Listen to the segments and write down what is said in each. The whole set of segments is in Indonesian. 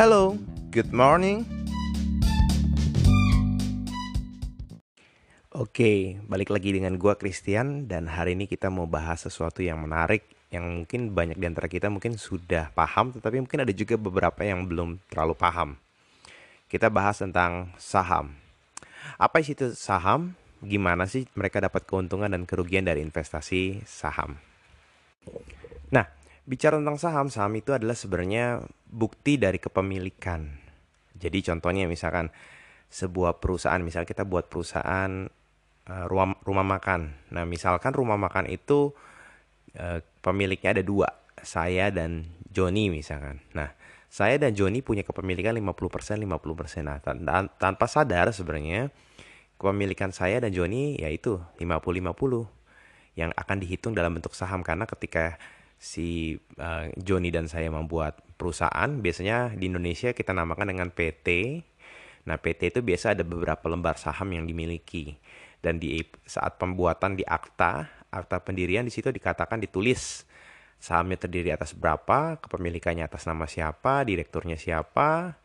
Hello, good morning. Oke, balik lagi dengan gua Christian dan hari ini kita mau bahas sesuatu yang menarik yang mungkin banyak di antara kita mungkin sudah paham tetapi mungkin ada juga beberapa yang belum terlalu paham. Kita bahas tentang saham. Apa sih itu saham? Gimana sih mereka dapat keuntungan dan kerugian dari investasi saham? Nah, bicara tentang saham, saham itu adalah sebenarnya bukti dari kepemilikan. Jadi contohnya misalkan sebuah perusahaan, misal kita buat perusahaan uh, rumah, rumah makan. Nah, misalkan rumah makan itu uh, pemiliknya ada dua, saya dan Joni misalkan. Nah, saya dan Joni punya kepemilikan 50% 50%. Nah, tanpa sadar sebenarnya kepemilikan saya dan Joni yaitu 50-50 yang akan dihitung dalam bentuk saham karena ketika si uh, Joni dan saya membuat perusahaan, biasanya di Indonesia kita namakan dengan PT. Nah, PT itu biasa ada beberapa lembar saham yang dimiliki. Dan di saat pembuatan di akta, akta pendirian di situ dikatakan ditulis sahamnya terdiri atas berapa, kepemilikannya atas nama siapa, direkturnya siapa,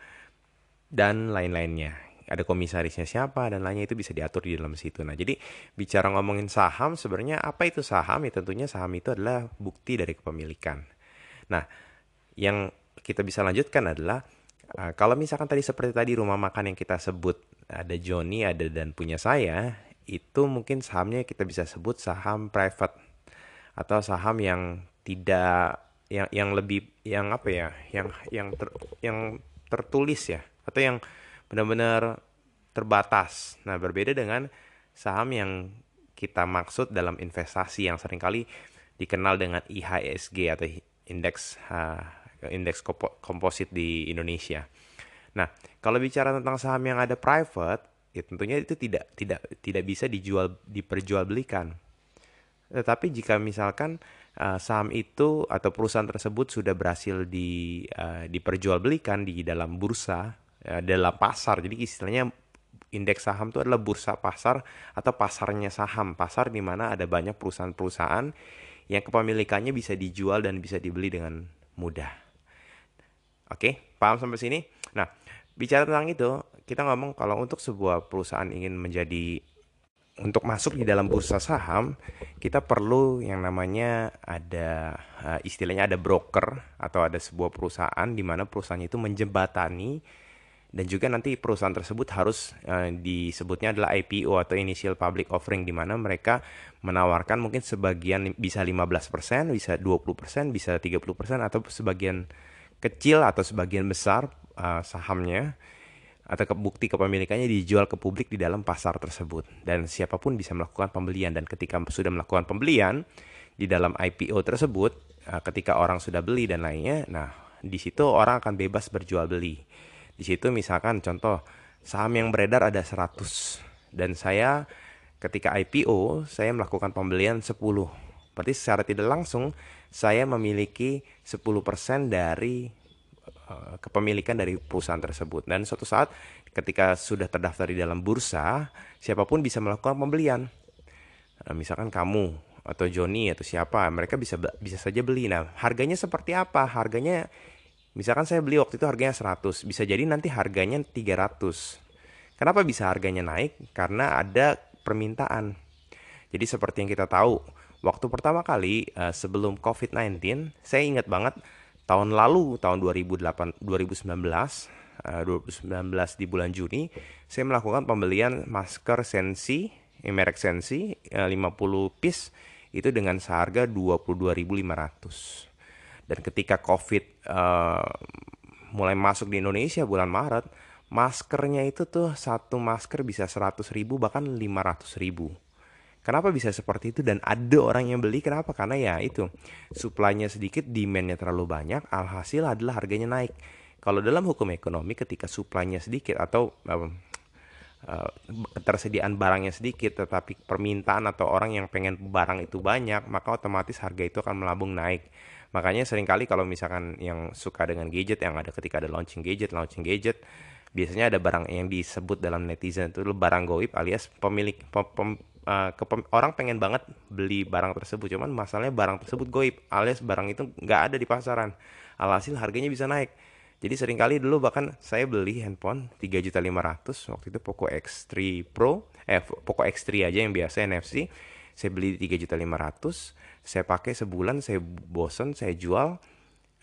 dan lain-lainnya ada komisarisnya siapa dan lainnya itu bisa diatur di dalam situ. Nah, jadi bicara ngomongin saham sebenarnya apa itu saham? Ya tentunya saham itu adalah bukti dari kepemilikan. Nah, yang kita bisa lanjutkan adalah uh, kalau misalkan tadi seperti tadi rumah makan yang kita sebut ada Joni, ada dan punya saya, itu mungkin sahamnya kita bisa sebut saham private atau saham yang tidak yang yang lebih yang apa ya, yang yang ter, yang tertulis ya atau yang benar-benar terbatas. Nah, berbeda dengan saham yang kita maksud dalam investasi yang sering kali dikenal dengan IHSG atau indeks uh, indeks komposit di Indonesia. Nah, kalau bicara tentang saham yang ada private, ya tentunya itu tidak tidak tidak bisa dijual diperjualbelikan. Tetapi jika misalkan uh, saham itu atau perusahaan tersebut sudah berhasil di uh, diperjualbelikan di dalam bursa dalam pasar. Jadi istilahnya indeks saham itu adalah bursa pasar atau pasarnya saham. Pasar di mana ada banyak perusahaan-perusahaan yang kepemilikannya bisa dijual dan bisa dibeli dengan mudah. Oke, paham sampai sini? Nah, bicara tentang itu, kita ngomong kalau untuk sebuah perusahaan ingin menjadi untuk masuk di dalam bursa saham, kita perlu yang namanya ada uh, istilahnya ada broker atau ada sebuah perusahaan di mana perusahaan itu menjembatani dan juga nanti perusahaan tersebut harus uh, disebutnya adalah IPO atau initial public offering di mana mereka menawarkan mungkin sebagian bisa 15%, bisa 20%, bisa 30% atau sebagian kecil atau sebagian besar uh, sahamnya atau bukti kepemilikannya dijual ke publik di dalam pasar tersebut. Dan siapa pun bisa melakukan pembelian. Dan ketika sudah melakukan pembelian di dalam IPO tersebut uh, ketika orang sudah beli dan lainnya nah di situ orang akan bebas berjual beli di situ misalkan contoh saham yang beredar ada 100 dan saya ketika IPO saya melakukan pembelian 10. Berarti secara tidak langsung saya memiliki 10% dari uh, kepemilikan dari perusahaan tersebut dan suatu saat ketika sudah terdaftar di dalam bursa siapa pun bisa melakukan pembelian. Nah, misalkan kamu atau Joni atau siapa mereka bisa bisa saja beli. Nah, harganya seperti apa? Harganya Misalkan saya beli waktu itu harganya 100, bisa jadi nanti harganya 300. Kenapa bisa harganya naik? Karena ada permintaan. Jadi seperti yang kita tahu, waktu pertama kali uh, sebelum COVID-19, saya ingat banget tahun lalu, tahun 2008, 2019, uh, 2019 di bulan Juni, saya melakukan pembelian masker Sensi, eh, merek Sensi, uh, 50 piece, itu dengan seharga 22.500 dan ketika COVID uh, mulai masuk di Indonesia bulan Maret, maskernya itu tuh satu masker bisa 100 ribu bahkan 500 ribu. Kenapa bisa seperti itu dan ada orang yang beli? Kenapa? Karena ya itu supply-nya sedikit, demand-nya terlalu banyak, alhasil adalah harganya naik. Kalau dalam hukum ekonomi ketika supply-nya sedikit atau uh, uh, ketersediaan barangnya sedikit tetapi permintaan atau orang yang pengen barang itu banyak, maka otomatis harga itu akan melambung naik. Makanya sering kali kalau misalkan yang suka dengan gadget yang ada ketika ada launching gadget, launching gadget, biasanya ada barang yang disebut dalam netizen itu barang goib alias pemilik pem, pem, uh, kepem, orang pengen banget beli barang tersebut. Cuman masalahnya barang tersebut goib alias barang itu nggak ada di pasaran. Alhasil harganya bisa naik. Jadi sering kali dulu bahkan saya beli handphone 3.500 waktu itu Poco X3 Pro, eh Poco X3 aja yang biasa NFC. Saya beli 3.500, saya pakai sebulan, saya bosan, saya jual.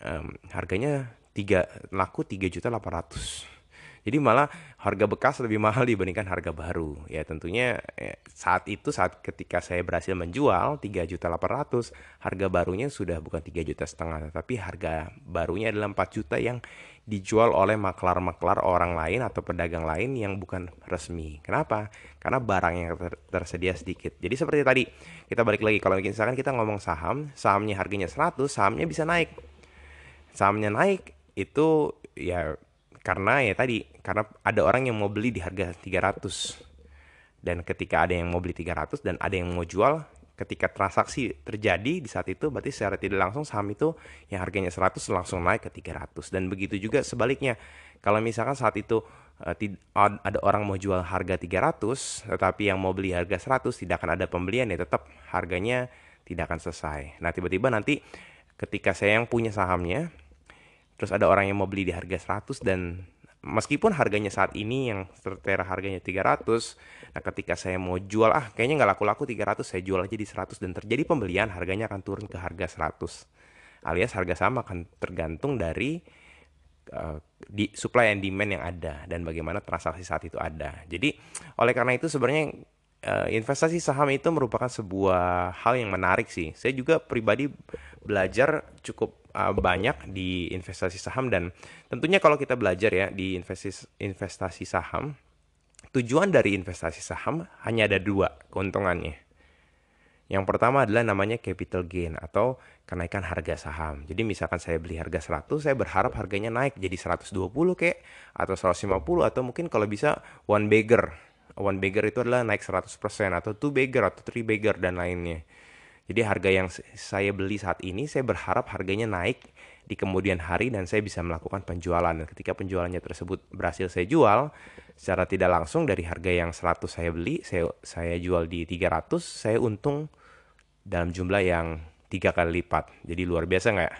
Um, harganya 3 laku 3.800 jadi malah harga bekas lebih mahal dibandingkan harga baru. Ya tentunya ya, saat itu saat ketika saya berhasil menjual 3 juta 800, harga barunya sudah bukan 3 juta setengah, tapi harga barunya adalah 4 juta yang dijual oleh maklar-maklar orang lain atau pedagang lain yang bukan resmi. Kenapa? Karena barang yang ter tersedia sedikit. Jadi seperti tadi, kita balik lagi kalau misalkan kita ngomong saham, sahamnya harganya 100, sahamnya bisa naik. Sahamnya naik itu ya karena ya tadi karena ada orang yang mau beli di harga 300 dan ketika ada yang mau beli 300 dan ada yang mau jual ketika transaksi terjadi di saat itu berarti secara tidak langsung saham itu yang harganya 100 langsung naik ke 300 dan begitu juga sebaliknya. Kalau misalkan saat itu uh, ada orang mau jual harga 300 tetapi yang mau beli harga 100 tidak akan ada pembelian ya tetap harganya tidak akan selesai. Nah tiba-tiba nanti ketika saya yang punya sahamnya terus ada orang yang mau beli di harga 100 dan meskipun harganya saat ini yang tertera harganya 300 nah ketika saya mau jual ah kayaknya nggak laku-laku 300 saya jual aja di 100 dan terjadi pembelian harganya akan turun ke harga 100 alias harga saham akan tergantung dari uh, di supply and demand yang ada dan bagaimana transaksi saat itu ada. Jadi oleh karena itu sebenarnya uh, investasi saham itu merupakan sebuah hal yang menarik sih. Saya juga pribadi belajar cukup uh, banyak di investasi saham dan tentunya kalau kita belajar ya di investasi investasi saham tujuan dari investasi saham hanya ada dua keuntungannya. Yang pertama adalah namanya capital gain atau kenaikan harga saham. Jadi misalkan saya beli harga 100, saya berharap harganya naik jadi 120 kek atau 150 atau mungkin kalau bisa one bagger. One bagger itu adalah naik 100% atau two bagger atau three bagger dan lainnya. Jadi harga yang saya beli saat ini saya berharap harganya naik di kemudian hari dan saya bisa melakukan penjualan. Dan ketika penjualannya tersebut berhasil saya jual, secara tidak langsung dari harga yang 100 saya beli, saya saya jual di 300, saya untung dalam jumlah yang tiga kali lipat. Jadi luar biasa nggak?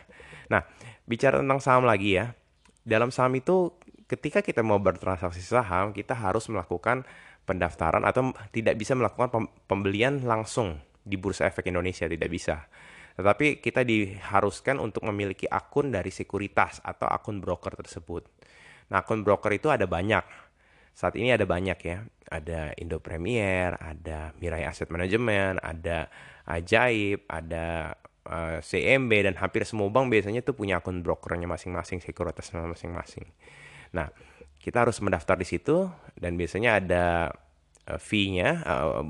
Nah, bicara tentang saham lagi ya. Dalam saham itu ketika kita mau bertransaksi saham, kita harus melakukan pendaftaran atau tidak bisa melakukan pembelian langsung di Bursa Efek Indonesia tidak bisa. Tetapi kita diharuskan untuk memiliki akun dari sekuritas atau akun broker tersebut. Nah, akun broker itu ada banyak. Saat ini ada banyak ya. Ada Indo Premier, ada Mirai Asset Management, ada Ajaib, ada uh, eh, CMB dan hampir semua bank biasanya tuh punya akun brokernya masing-masing, sekuritasnya masing-masing. Nah, kita harus mendaftar di situ dan biasanya ada uh, fee-nya uh,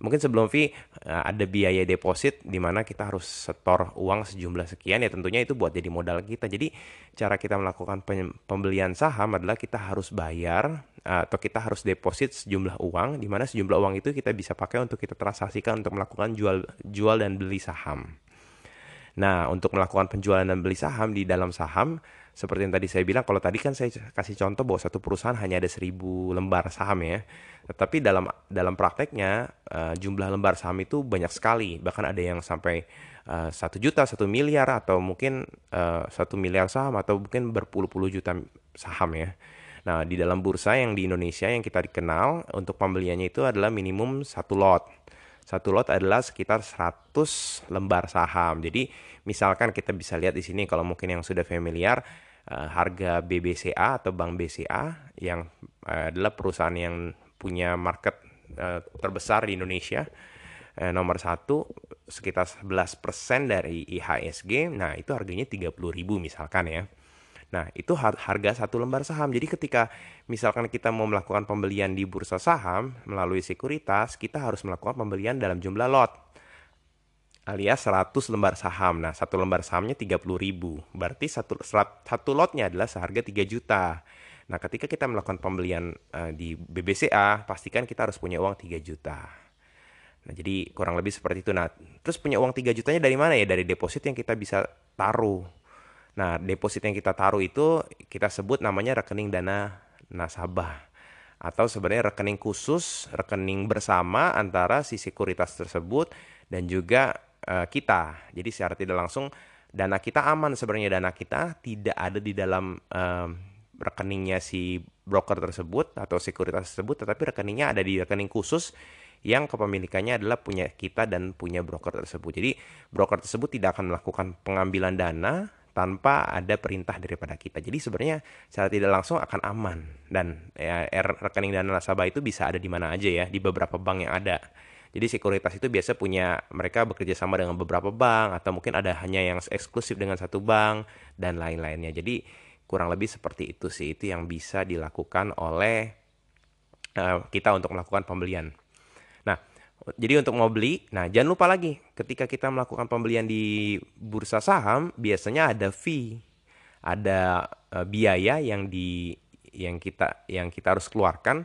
mungkin sebelum fee eh, ada biaya deposit di mana kita harus setor uang sejumlah sekian ya tentunya itu buat jadi modal kita. Jadi cara kita melakukan pembelian saham adalah kita harus bayar atau kita harus deposit sejumlah uang di mana sejumlah uang itu kita bisa pakai untuk kita transaksikan untuk melakukan jual jual dan beli saham. Nah, untuk melakukan penjualan dan beli saham di dalam saham seperti yang tadi saya bilang, kalau tadi kan saya kasih contoh bahwa satu perusahaan hanya ada seribu lembar saham ya. Tetapi dalam dalam prakteknya uh, jumlah lembar saham itu banyak sekali. Bahkan ada yang sampai eh, satu uh, juta, satu miliar atau mungkin eh, satu uh, miliar saham atau mungkin berpuluh-puluh juta saham ya. Nah di dalam bursa yang di Indonesia yang kita dikenal untuk pembeliannya itu adalah minimum satu lot. Satu lot adalah sekitar 100 lembar saham. Jadi misalkan kita bisa lihat di sini kalau mungkin yang sudah familiar uh, harga BBCA atau Bank BCA yang uh, adalah perusahaan yang punya market uh, terbesar di Indonesia uh, nomor satu sekitar 11% dari IHSG nah itu harganya 30.000 misalkan ya Nah, itu harga satu lembar saham. Jadi ketika misalkan kita mau melakukan pembelian di bursa saham melalui sekuritas, kita harus melakukan pembelian dalam jumlah lot alias 100 lembar saham. Nah, satu lembar sahamnya 30 ribu. Berarti satu, satu lotnya adalah seharga 3 juta. Nah, ketika kita melakukan pembelian uh, di BBCA, pastikan kita harus punya uang 3 juta. Nah, jadi kurang lebih seperti itu. Nah, terus punya uang 3 jutanya dari mana ya? Dari deposit yang kita bisa taruh. Nah, deposit yang kita taruh itu kita sebut namanya rekening dana nasabah atau sebenarnya rekening khusus, rekening bersama antara si sekuritas tersebut dan juga uh, kita. Jadi secara tidak langsung dana kita aman sebenarnya dana kita tidak ada di dalam um, rekeningnya si broker tersebut atau sekuritas tersebut tetapi rekeningnya ada di rekening khusus yang kepemilikannya adalah punya kita dan punya broker tersebut. Jadi broker tersebut tidak akan melakukan pengambilan dana tanpa ada perintah daripada kita. Jadi sebenarnya secara tidak langsung akan aman dan ya, rekening dana nasabah itu bisa ada di mana aja ya, di beberapa bank yang ada. Jadi sekuritas itu biasa punya mereka bekerja sama dengan beberapa bank atau mungkin ada hanya yang eksklusif dengan satu bank dan lain-lainnya. Jadi kurang lebih seperti itu sih itu yang bisa dilakukan oleh uh, kita untuk melakukan pembelian. Jadi untuk mau beli, nah jangan lupa lagi ketika kita melakukan pembelian di bursa saham biasanya ada fee, ada uh, biaya yang di yang kita yang kita harus keluarkan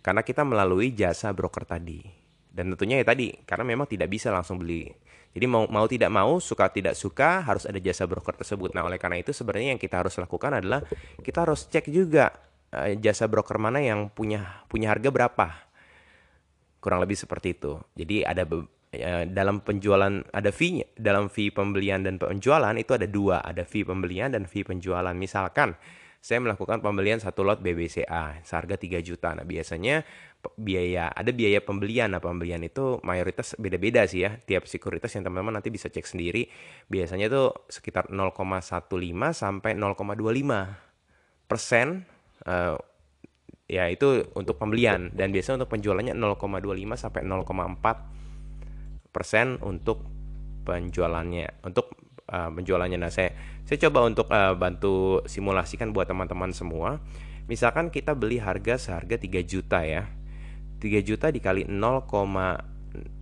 karena kita melalui jasa broker tadi. Dan tentunya ya tadi karena memang tidak bisa langsung beli. Jadi mau mau tidak mau, suka tidak suka harus ada jasa broker tersebut. Nah, oleh karena itu sebenarnya yang kita harus lakukan adalah kita harus cek juga uh, jasa broker mana yang punya punya harga berapa kurang lebih seperti itu. Jadi ada ya, dalam penjualan ada fee dalam fee pembelian dan penjualan itu ada dua, ada fee pembelian dan fee penjualan. Misalkan saya melakukan pembelian satu lot BBCA seharga 3 juta. Nah, biasanya biaya ada biaya pembelian. Nah, pembelian itu mayoritas beda-beda sih ya. Tiap sekuritas yang teman-teman nanti bisa cek sendiri. Biasanya itu sekitar 0,15 sampai 0,25 persen uh, ya itu untuk pembelian. Dan biasanya untuk penjualannya 0,25 sampai 0,4 persen untuk penjualannya untuk uh, penjualannya. Nah saya saya coba untuk uh, bantu simulasikan buat teman-teman semua. Misalkan kita beli harga seharga 3 juta ya. 3 juta dikali 0,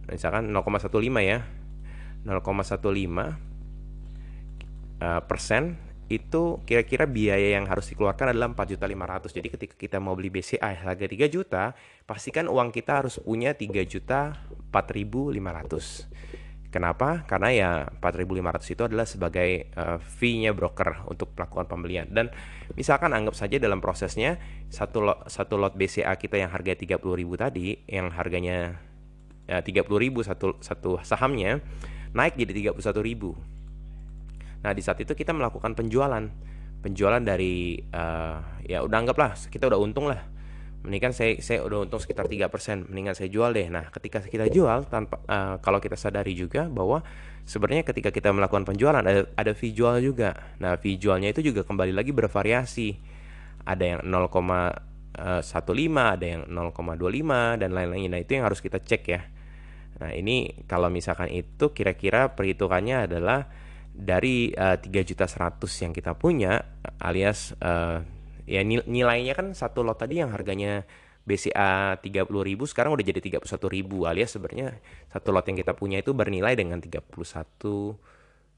misalkan 0,15 ya. 0,15 uh, persen itu kira-kira biaya yang harus dikeluarkan adalah 4.500. Jadi ketika kita mau beli BCA harga 3 juta, pastikan uang kita harus punya 3 juta 4.500. Kenapa? Karena ya 4.500 itu adalah sebagai uh, fee-nya broker untuk melakukan pembelian. Dan misalkan anggap saja dalam prosesnya satu lot, satu lot BCA kita yang harga 30.000 tadi, yang harganya ya, 30.000 satu satu sahamnya naik jadi 31.000 Nah di saat itu kita melakukan penjualan, penjualan dari uh, ya udah anggaplah kita udah untung lah. Mendingan saya saya udah untung sekitar 3%, mendingan saya jual deh. Nah, ketika kita jual tanpa uh, kalau kita sadari juga bahwa sebenarnya ketika kita melakukan penjualan ada ada jual juga. Nah, fee jualnya itu juga kembali lagi bervariasi. Ada yang 0,15, eh, ada yang 0,25 dan lain-lainnya. Nah, itu yang harus kita cek ya. Nah, ini kalau misalkan itu kira-kira perhitungannya adalah dari uh, juta 100 yang kita punya alias uh, ya nilainya kan satu lot tadi yang harganya BCA 30.000 sekarang udah jadi 31.000 alias sebenarnya satu lot yang kita punya itu bernilai dengan 31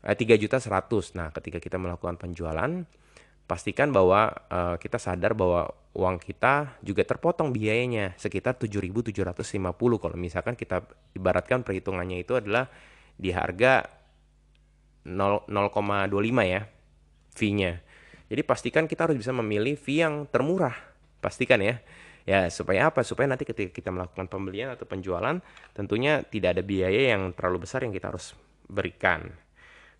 eh, 3 juta 100. Nah, ketika kita melakukan penjualan pastikan bahwa uh, kita sadar bahwa uang kita juga terpotong biayanya sekitar 7.750 kalau misalkan kita ibaratkan perhitungannya itu adalah di harga 0,25 ya fee-nya. Jadi pastikan kita harus bisa memilih fee yang termurah. Pastikan ya. Ya, supaya apa? Supaya nanti ketika kita melakukan pembelian atau penjualan, tentunya tidak ada biaya yang terlalu besar yang kita harus berikan.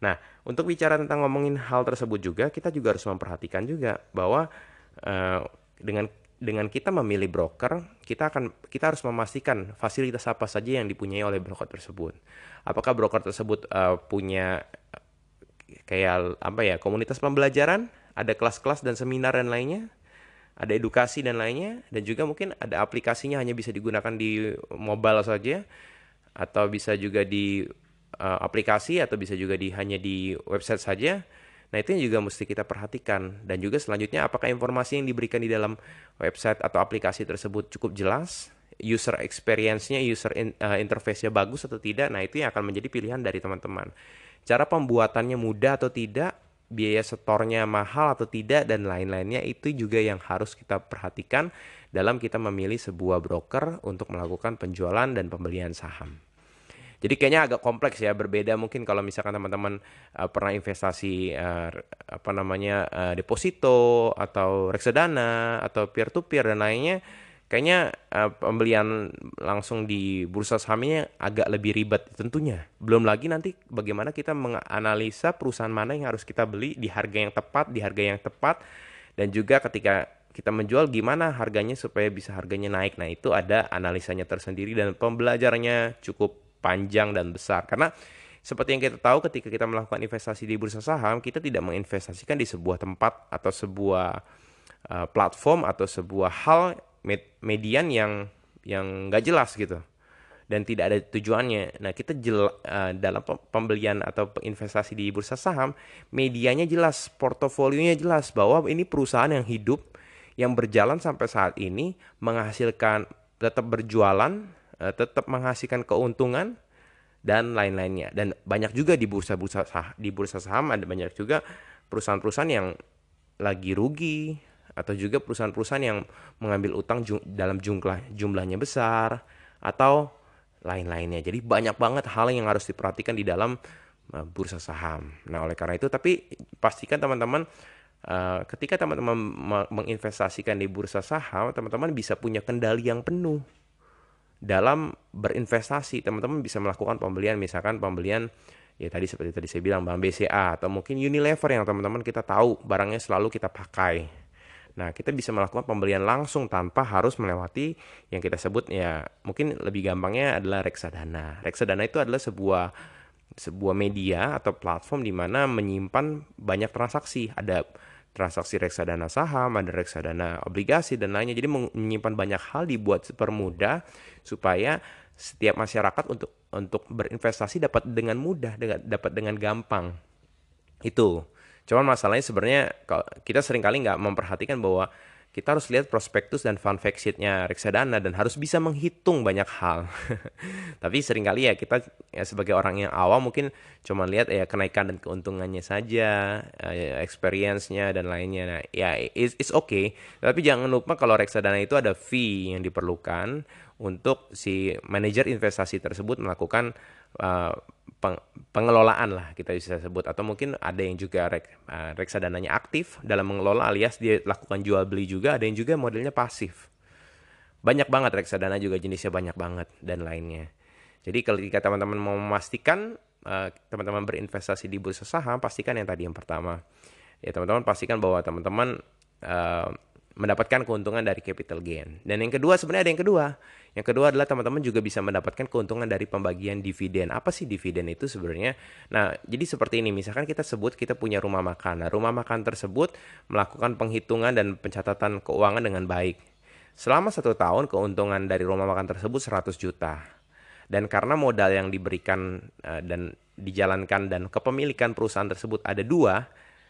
Nah, untuk bicara tentang ngomongin hal tersebut juga, kita juga harus memperhatikan juga bahwa uh, dengan dengan kita memilih broker, kita akan kita harus memastikan fasilitas apa saja yang dipunyai oleh broker tersebut. Apakah broker tersebut uh, punya kayak apa ya komunitas pembelajaran, ada kelas-kelas dan seminar dan lainnya, ada edukasi dan lainnya, dan juga mungkin ada aplikasinya hanya bisa digunakan di mobile saja, atau bisa juga di uh, aplikasi atau bisa juga di hanya di website saja. Nah itu juga mesti kita perhatikan dan juga selanjutnya apakah informasi yang diberikan di dalam website atau aplikasi tersebut cukup jelas, user experience-nya, user in, uh, interface-nya bagus atau tidak. Nah itu yang akan menjadi pilihan dari teman-teman. Cara pembuatannya mudah atau tidak, biaya setornya mahal atau tidak dan lain-lainnya itu juga yang harus kita perhatikan dalam kita memilih sebuah broker untuk melakukan penjualan dan pembelian saham. Jadi kayaknya agak kompleks ya, berbeda mungkin kalau misalkan teman-teman uh, pernah investasi uh, apa namanya uh, deposito atau reksadana atau peer to peer dan lainnya kayaknya uh, pembelian langsung di bursa sahamnya agak lebih ribet tentunya. Belum lagi nanti bagaimana kita menganalisa perusahaan mana yang harus kita beli di harga yang tepat, di harga yang tepat dan juga ketika kita menjual gimana harganya supaya bisa harganya naik. Nah, itu ada analisanya tersendiri dan pembelajarannya cukup panjang dan besar karena seperti yang kita tahu ketika kita melakukan investasi di bursa saham, kita tidak menginvestasikan di sebuah tempat atau sebuah uh, platform atau sebuah hal med median yang yang nggak jelas gitu dan tidak ada tujuannya. Nah, kita jel, uh, dalam pembelian atau investasi di bursa saham, medianya jelas, portofolionya jelas bahwa ini perusahaan yang hidup, yang berjalan sampai saat ini, menghasilkan tetap berjualan, uh, tetap menghasilkan keuntungan dan lain-lainnya. Dan banyak juga di bursa-bursa sah di bursa saham ada banyak juga perusahaan-perusahaan yang lagi rugi atau juga perusahaan-perusahaan yang mengambil utang jum dalam jumlah jumlahnya besar atau lain-lainnya. Jadi banyak banget hal yang harus diperhatikan di dalam uh, bursa saham. Nah, oleh karena itu tapi pastikan teman-teman uh, ketika teman-teman menginvestasikan di bursa saham, teman-teman bisa punya kendali yang penuh dalam berinvestasi. Teman-teman bisa melakukan pembelian misalkan pembelian ya tadi seperti tadi saya bilang Bank BCA atau mungkin Unilever yang teman-teman kita tahu barangnya selalu kita pakai Nah, kita bisa melakukan pembelian langsung tanpa harus melewati yang kita sebut ya mungkin lebih gampangnya adalah reksadana. Reksadana itu adalah sebuah sebuah media atau platform di mana menyimpan banyak transaksi. Ada transaksi reksadana saham, ada reksadana obligasi dan lainnya. Jadi menyimpan banyak hal dibuat sepermudah supaya setiap masyarakat untuk untuk berinvestasi dapat dengan mudah, dengan dapat dengan gampang. Itu. Cuman masalahnya sebenarnya kita sering kali nggak memperhatikan bahwa kita harus lihat prospektus dan fund fact sheet-nya reksadana dan harus bisa menghitung banyak hal. Tapi sering kali ya kita ya sebagai orang yang awam mungkin cuma lihat ya kenaikan dan keuntungannya saja, ya, experience-nya dan lainnya. Nah, ya it's, it's okay. Tapi jangan lupa kalau reksadana itu ada fee yang diperlukan untuk si manajer investasi tersebut melakukan uh, pengelolaan lah kita bisa sebut. Atau mungkin ada yang juga rek, uh, reksadananya aktif dalam mengelola alias dia lakukan jual beli juga ada yang juga modelnya pasif. Banyak banget reksadana juga jenisnya banyak banget dan lainnya. Jadi kalau teman-teman mau memastikan uh, teman-teman berinvestasi di bursa saham pastikan yang tadi yang pertama. Ya teman-teman pastikan bahwa teman-teman mendapatkan keuntungan dari capital gain. Dan yang kedua sebenarnya ada yang kedua. Yang kedua adalah teman-teman juga bisa mendapatkan keuntungan dari pembagian dividen. Apa sih dividen itu sebenarnya? Nah, jadi seperti ini. Misalkan kita sebut kita punya rumah makan. Nah, rumah makan tersebut melakukan penghitungan dan pencatatan keuangan dengan baik. Selama satu tahun keuntungan dari rumah makan tersebut 100 juta. Dan karena modal yang diberikan uh, dan dijalankan dan kepemilikan perusahaan tersebut ada dua,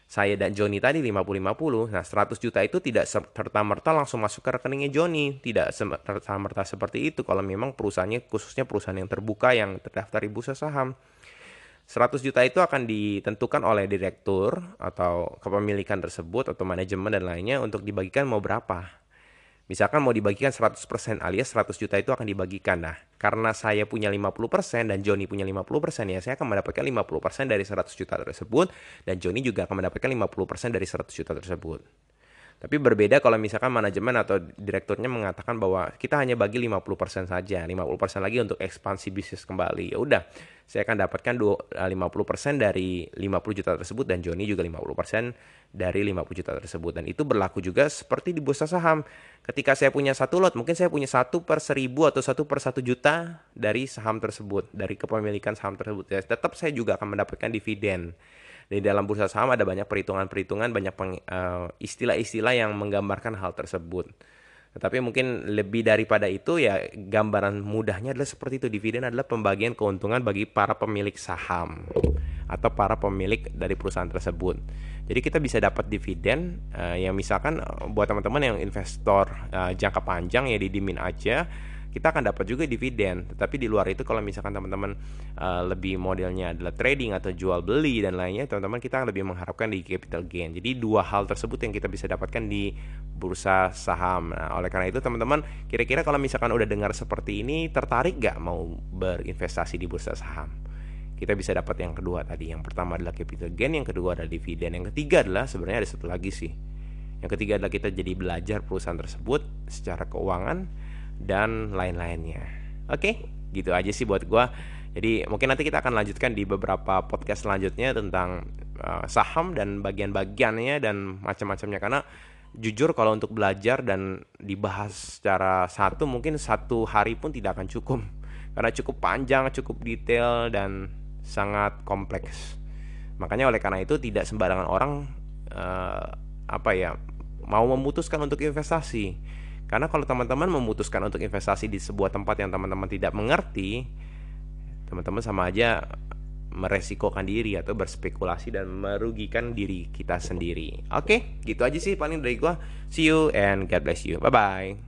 saya dan Joni tadi 50-50, nah 100 juta itu tidak serta-merta langsung masuk ke rekeningnya Joni. Tidak serta-merta seperti itu kalau memang perusahaannya khususnya perusahaan yang terbuka yang terdaftar di bursa saham. 100 juta itu akan ditentukan oleh direktur atau kepemilikan tersebut atau manajemen dan lainnya untuk dibagikan mau berapa. Misalkan mau dibagikan 100% alias 100 juta itu akan dibagikan. Nah, karena saya punya 50% dan Joni punya 50% ya, saya akan mendapatkan 50% dari 100 juta tersebut dan Joni juga akan mendapatkan 50% dari 100 juta tersebut. Tapi berbeda kalau misalkan manajemen atau direkturnya mengatakan bahwa kita hanya bagi 50% saja, 50% lagi untuk ekspansi bisnis kembali. Ya udah, saya akan dapatkan 50% eh, dari 50 juta tersebut dan Joni juga 50% dari 50 juta tersebut. Dan itu berlaku juga seperti di bursa saham. Ketika saya punya satu lot, mungkin saya punya satu per seribu atau satu per satu juta dari saham tersebut, dari kepemilikan saham tersebut. Ya, tetap saya juga akan mendapatkan dividen di dalam bursa saham ada banyak perhitungan-perhitungan, banyak uh, istilah-istilah yang menggambarkan hal tersebut. Tetapi mungkin lebih daripada itu ya gambaran mudahnya adalah seperti itu. Dividen adalah pembagian keuntungan bagi para pemilik saham atau para pemilik dari perusahaan tersebut. Jadi kita bisa dapat dividen uh, yang misalkan uh, buat teman-teman yang investor uh, jangka panjang ya didimin aja kita akan dapat juga dividen. Tetapi di luar itu kalau misalkan teman-teman uh, lebih modelnya adalah trading atau jual beli dan lainnya, teman-teman kita lebih mengharapkan di capital gain. Jadi dua hal tersebut yang kita bisa dapatkan di bursa saham. Nah, oleh karena itu teman-teman, kira-kira kalau misalkan udah dengar seperti ini, tertarik gak mau berinvestasi di bursa saham? Kita bisa dapat yang kedua tadi. Yang pertama adalah capital gain, yang kedua adalah dividen, yang ketiga adalah sebenarnya ada satu lagi sih Yang ketiga adalah kita jadi belajar perusahaan tersebut secara keuangan dan lain-lainnya. Oke, gitu aja sih buat gue. Jadi mungkin nanti kita akan lanjutkan di beberapa podcast selanjutnya tentang uh, saham dan bagian-bagiannya dan macam-macamnya karena jujur kalau untuk belajar dan dibahas secara satu mungkin satu hari pun tidak akan cukup karena cukup panjang, cukup detail dan sangat kompleks. Makanya oleh karena itu tidak sembarangan orang uh, apa ya mau memutuskan untuk investasi. Karena kalau teman-teman memutuskan untuk investasi di sebuah tempat yang teman-teman tidak mengerti, teman-teman sama aja meresikokan diri atau berspekulasi dan merugikan diri kita sendiri. Oke, gitu aja sih paling dari gua. See you and God bless you. Bye bye.